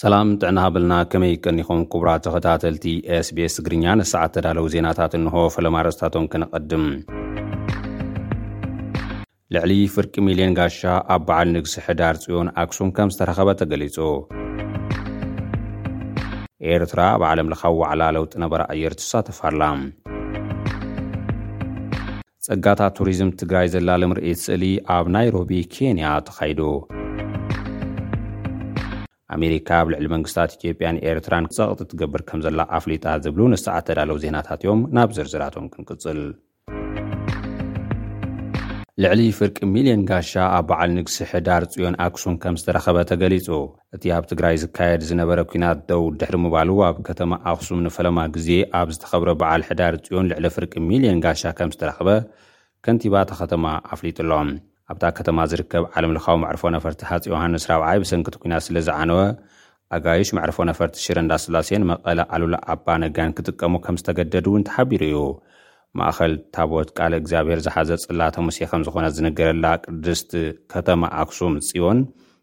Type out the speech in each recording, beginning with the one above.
ሰላም ጥዕና ሃበልና ከመይ ቀኒኹም ክቡራት ተኸታተልቲ ኤስቢኤስ ትግርኛ ንሰዓት ተዳለዉ ዜናታት እንሆ ፈለማ ኣርእስታቶም ከነቐድም ልዕሊ ፍርቂ ሚልዮን ጋሻ ኣብ በዓል ንግሲ ሕዳር ጽዮን ኣክሱም ከም ዝተረኸበ ተገሊጹ። ኤርትራ ኣብ ዓለም ለኻዊ ዋዕላ ለውጢ ነበራ ኣየር ትሳተፍ ኣላ። ጸጋታት ቱሪዝም ትግራይ ዘላለ ምርኢት ስእሊ ኣብ ናይሮቢ ኬንያ ተኻይዱ። ኣሜሪካ ኣብ ልዕሊ መንግስታት ኢትዮጵያን ኤርትራን ጸቕጢ ትገብር ከም ዘላ ኣፍሊጣ ዝብሉ ንሰዓት ተዳለዉ ዜናታት እዮም ናብ ዝርዝራቶም ክንቅጽል ልዕሊ ፍርቂ ሚልዮን ጋሻ ኣብ በዓል ንግሲ ሕዳር ጽዮን ኣክሱም ከም ዝተረኸበ ተገሊጹ እቲ ኣብ ትግራይ ዝካየድ ዝነበረ ኲናት ደው ድሕሪ ምባሉ ኣብ ከተማ ኣኽሱም ንፈለማ ግዜ ኣብ ዝተኸብረ በዓል ሕዳር ጽዮን ልዕሊ ፍርቂ ሚልዮን ጋሻ ከም ዝተረኽበ ከንቲባ እታ ከተማ ኣፍሊጡ ኣሎ። ኣብታ ከተማ ዝርከብ ዓለምለኻዊ መዕርፎ ነፈርቲ ሃጽይ ዮሃንስ ራብዓይ ብሰንኪ እቲ ኲናት ስለ ዝዓነወ ኣጋይሽ መዕርፎ ነፈርቲ ሽረ እንዳስላሴን መቐለ ኣሉላ ኣባ ነጋን ክጥቀሙ ከም ዝተገደዱ እውን ተሓቢሩ እዩ። ማእኸል ታቦት ቃለ እግዚኣብሔር ዝሓዘ ጽላተ ሙሴ ከም ዝኾነት ዝንገረላ ቅድስት ከተማ ኣክሱም ጽዮን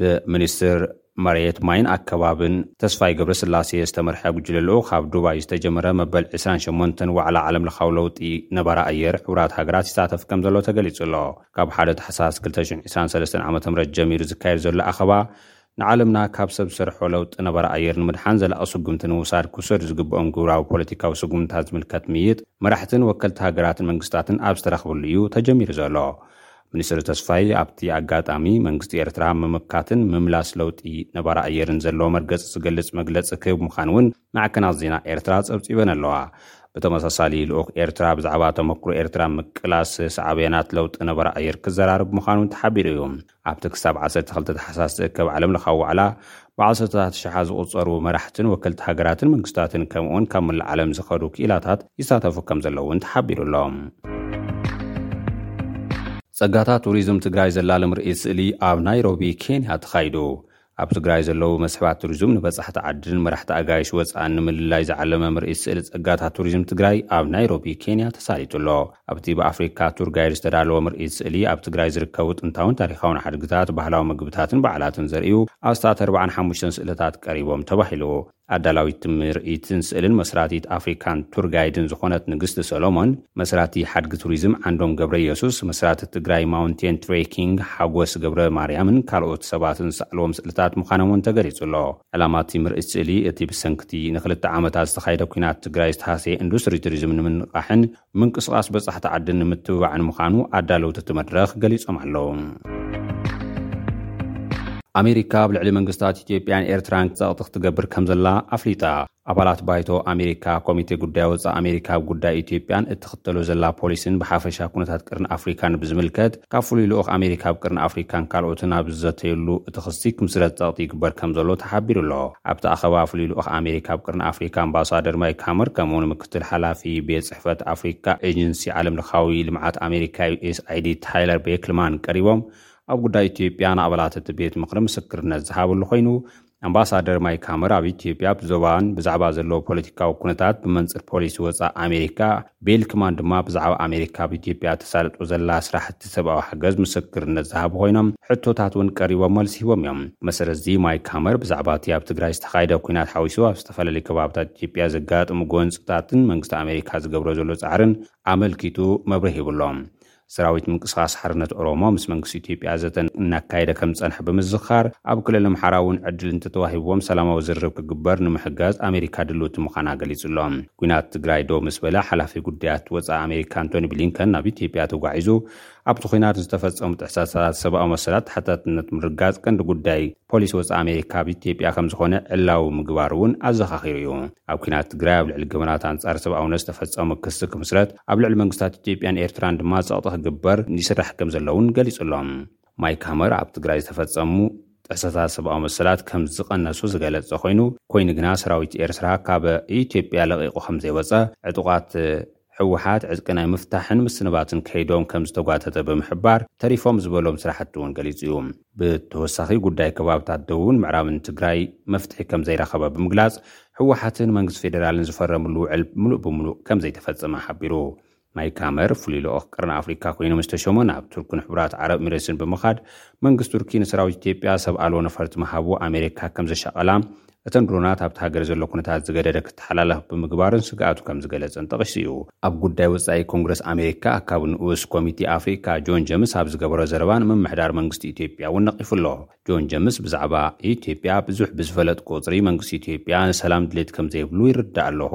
ብሚኒስትር መሬት፣ ማይን ኣከባብን ተስፋይ ገብረስላሴ ዝተመርሐ ጉጅለ ልኡኽ ኣብ ዱባይ ዝተጀመረ መበል ዕስራን ሸሞንተን ዋዕላ ዓለምለኻዊ ለውጢ ነባሪ ኣየር ሕቡራት ሃገራት ይሳተፍ ከምዘሎ ተገሊጹ'ሎ። ካብ ሓደ ታሕሳስ ክልተ ሽሕ ዕስራን ሰለስተን ዓመተ ምህረት ጀሚሩ ዝካየድ ዘሎ ኣኸባ፣ ንዓለምና ካብ ሰብ ዝሰርሖ ለውጢ ነባሪ ኣየር ንምድሓን ዘላቒ ስጉምቲ ንምውሳድ ክውሰዱ ዝግበኦም ግብራዊ ፖለቲካዊ ስጉምትታት ዝምልከት ምይይጥ መራሕትን ወከልቲ ሃገራትን መንግስታትን ኣብ ዝተረኽብሉ እዩ ተጀሚሩ ዘሎ። ሚኒስትር ተስፋይ ኣብቲ ኣጋጣሚ፣ መንግስቲ ኤርትራ ኣብ ምምካትን ምምላስ ለውጢ ነባሪ ኣየርን ዘለዎ መርገጺ ዝገልጽ መግለጺ ክህብ ምዃኑ'ውን ማዕከናት ዜና ኤርትራ ጸብጺበን ኣለዋ። ብተመሳሳሊ፣ ልኡኽ ኤርትራ ብዛዕባ ተመኩሮ ኤርትራ ኣብ ምቅላስ ሳዕቤናት ለውጢ ነባሪ ኣየር ክዘራረብ ምዃኑ'ውን ተሓቢሩ እዩ። ኣብቲ ክሳብ ዓሰርተ ክልተ ታሕሳስ ዝእከብ ዓለምለኻዊ ዋዕላ ብዓሰርተታት ሽሓት ዝቑጸሩ መራሕትን ወከልቲ ሃገራትን መንግስታትን ከምኡ'ውን ካብ መላእ ዓለም ዝኸዱ ክኢላታት ይሳተፉ ከምዘለዉ'ውን ተሓቢሩ'ሎ። ጸጋታት ቱሪዝም ትግራይ ዘላሊ ምርኢት ስእሊ ኣብ ናይሮቢ ኬንያ ተኻይዱ። ኣብ ትግራይ ዘለዉ መስሕባት ቱሪዝም ንበጻሕቲ ዓድን መራሕቲ ኣጋይሽ ወጻእን ንምልላይ ዝዓለመ ምርኢት ስእሊ ጸጋታት ቱሪዝም ትግራይ ኣብ ናይሮቢ ኬንያ ተሳሊጡ'ሎ። ኣብቲ ብኣፍሪካ ቱር ጋይድ ዝተዳለወ ምርኢት ስእሊ፣ ኣብ ትግራይ ዝርከቡ ጥንታውን ታሪኻውን ሓድግታት፣ ባህላዊ ምግብታትን በዓላትን ዘርእዩ ኣስታት ኣርብዓን ሓሙሽተን ስእልታት ቀሪቦም ተባሂሉ። ኣዳላዊት'ቲ ምርኢትን ስእልን መስራቲት ኣፍሪካን ቱር ጋይድን ዝኾነት ንግስቲ ሰሎሞን፣ መስራቲ ሓድጊ ቱሪዝም ዓንዶም ገብረየሱስ፣ መስራቲ ትግራይ ማውንቴን ትሬኪንግ ሓጎስ ገብረማርያምን ካልኦት ሰባትን ዝሰኣልዎም ስእልታት ምዃኖም እውን ተገሊፁ'ሎ። ዕላማ'ቲ ምርኢት ስእሊ፣ እቲ ብሰንኪ'ቲ ንክልተ ዓመታት ዝተኻየደ ኲናት ትግራይ ዝተሃሰየ ኢንዱስትሪ ቱሪዝም ንምንቕቓሕን ምንቅስቓስ በፃሕቲ ዓዲ ንምትብባዕ ንምዃኑ ኣዳለውቲ እቲ መድረኽ ገሊፆም ኣለው። ኣሜሪካ ኣብ ልዕሊ መንግስታት ኢትዮጵያን ኤርትራን ጸቕጢ ክትገብር ከም ዘላ ኣፍሊጣ። ኣባላት ባይቶ ኣሜሪካ ኮሚቴ ጉዳይ ወፃኢ ኣሜሪካ ኣብ ጉዳይ ኢትዮጵያን እትኽተሎ ዘላ ፖሊሲን ብሓፈሻ ኩነታት ቀርኒ ኣፍሪካን ብዝምልከት ካብ ፍሉይ ልኡኽ ኣሜሪካ ኣብ ቀርኒ ኣፍሪካን ካልኦትን ኣብ ዝዘተዩሉ እቲ ክሲ ክምስረት ፀቕጢ ይግበር ከምዘሎ ተሓቢሩ'ሎ። ኣብቲ ኣኸባ ፍሉይ ልኡኽ ኣሜሪካ ኣብ ቀርኒ ኣፍሪካ ኣምባሳደር ማይክ ሃመር ከምኡ ውን ምክትል ሓላፊ ቤት ፅሕፈት ኣፍሪካ ኤጀንሲ ዓለም ለኻዊ ልምዓት ኣሜሪካ፣ ዩኤስኣይዲ፣ ታይለር ቤክልማን ቀሪቦም ኣብ ጉዳይ ኢትዮጵያ ንኣባላት እቲ ቤት ምኽሪ ምስክርነት ዝሃብሉ ኮይኑ ኣምባሳደር ማይክ ሃመር ኣብ ኢትዮጵያ ብዞባን ብዛዕባ ዘለዎ ፖለቲካዊ ኩነታት ብመንፅር ፖሊሲ ወፃእ ኣሜሪካ ቤል ክማን ድማ ብዛዕባ ኣሜሪካ ኣብ ኢትዮጵያ ተሳልጦ ዘላ ስራሕቲ ሰብኣዊ ሓገዝ ምስክርነት ዝሃቡ ኮይኖም ሕቶታት እውን ቀሪቦም መልሲ ሂቦም እዮም። ብመሰረት እዚ ማይክ ሃመር ብዛዕባ እቲ ኣብ ትግራይ ዝተኻየደ ኩናት ሓዊሱ ኣብ ዝተፈላለዩ ከባብታት ኢትዮጵያ ዘጋጥሙ ጎንፅታትን መንግስቲ ኣሜሪካ ዝገብሮ ዘሎ ፃዕርን ኣመልኪቱ መብርሂ ሂቡ ኣሎ። ሰራዊት ምንቅስቓስ ሓርነት ኦሮሞ ምስ መንግስቲ ኢትዮጵያ ዘተ እናካየደ ከምዝፀንሐ ብምዝኻር፣ ኣብ ክልል ኣምሓራ እውን ዕድል እንተተዋሂብዎም ሰላማዊ ዝርርብ ክግበር ንምሕጋዝ ኣሜሪካ ድልውቲ ምዃና ገሊፁ'ሎ። ኲናት ትግራይ ደው ምስ በለ ሓላፊ ጉዳያት ወፃኢ ኣሜሪካ ኣንቶኒ ብሊንከን ናብ ኢትዮጵያ ተጓዒዙ ኣብቲ ኲናት ንዝተፈፀሙ ጥሕሰታታት ሰብኣዊ መሰላት ተሓታትነት ምርጋፅ ቀንዲ ጉዳይ ፖሊሲ ወፃኢ ኣሜሪካ ኣብ ኢትዮጵያ ከምዝኾነ ዕላዊ ምግባሩ እውን ኣዘኻኺሩ እዩ። ኣብ ኲናት ትግራይ ኣብ ልዕሊ ገበናት ኣንፃር ሰብኣውነት ዝተፈፀሙ ክሲ ክምስረት፣ ኣብ ልዕሊ መንግስታት ኢትዮጵያን ኤርትራን ድማ ፀቕጢ ክግበር ይስራሕ ከምዘሎ እውን ገሊፁ ኣሎ። ማይክ ሃመር ኣብ ትግራይ ዝተፈፀሙ ጥሕሰታት ሰብኣዊ መሰላት ከምዝቐነሱ ዝገለፀ ኮይኑ፣ ኮይኑ ግና ሰራዊት ኤርትራ ካብ ኢትዮጵያ ለቒቑ ከምዘይወፀ ዕጡቓት ህወሓት ዕጥቂ ናይ ምፍታሕን ምስንባትን ከይዶም ከምዝተጓተተ ብምሕባር፣ ተሪፎም ዝበሎም ስራሕቲ እውን ገሊፁ እዩ። ብተወሳኺ ጉዳይ ከባብታት ደቡብን ምዕራብን ትግራይ መፍትሒ ከምዘይረኸበ ብምግላፅ፣ ህወሓትን መንግስቲ ፌዴራልን ዝፈረምሉ ውዕል ምሉእ ብምሉእ ከምዘይተፈፀመ ሓቢሩ። ማይክ ሃመር ፍሉይ ልኡኽ ቀርኒ ኣፍሪካ ኮይኑ ምስ ተሾመ ናብ ቱርክን ሕቡራት ዓረብ ኢሚሬትስን ብምኻድ መንግስቲ ቱርኪ ንሰራዊት ኢትዮጵያ ሰብ ኣልቦ ነፈርቲ ምሃቡ ኣሜሪካ ከምዘሻቐላ እተን ድሮናት ኣብቲ ሃገር ዘሎ ኩነታት ዝገደደ ክተሓላለኽ ብምግባረን ስግኣቱ ከም ዝገለጸን ጠቒሱ'ዩ። ኣብ ጉዳይ ወጻኢ ኮንግረስ ኣሜሪካ ኣካቢ ንኡስ ኮሚቴ ኣፍሪካ ጆን ጀምስ ኣብ ዝገበሮ ዘረባ ንምምሕዳር መንግስቲ ኢትዮጵያ እውን ነቒፉ ኣሎ። ጆን ጀምስ ብዛዕባ ኢትዮጵያ ብዙሕ ብዝፈለጥኩ ቁጽሪ መንግስቲ ኢትዮጵያ ንሰላም ድሌት ከም ዘይብሉ ይርዳእ ኣለኹ።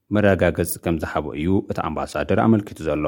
መረጋገጺ ከም ዝሃቦ እዩ እቲ ኣምባሳደር ኣመልኪቱ ዘሎ።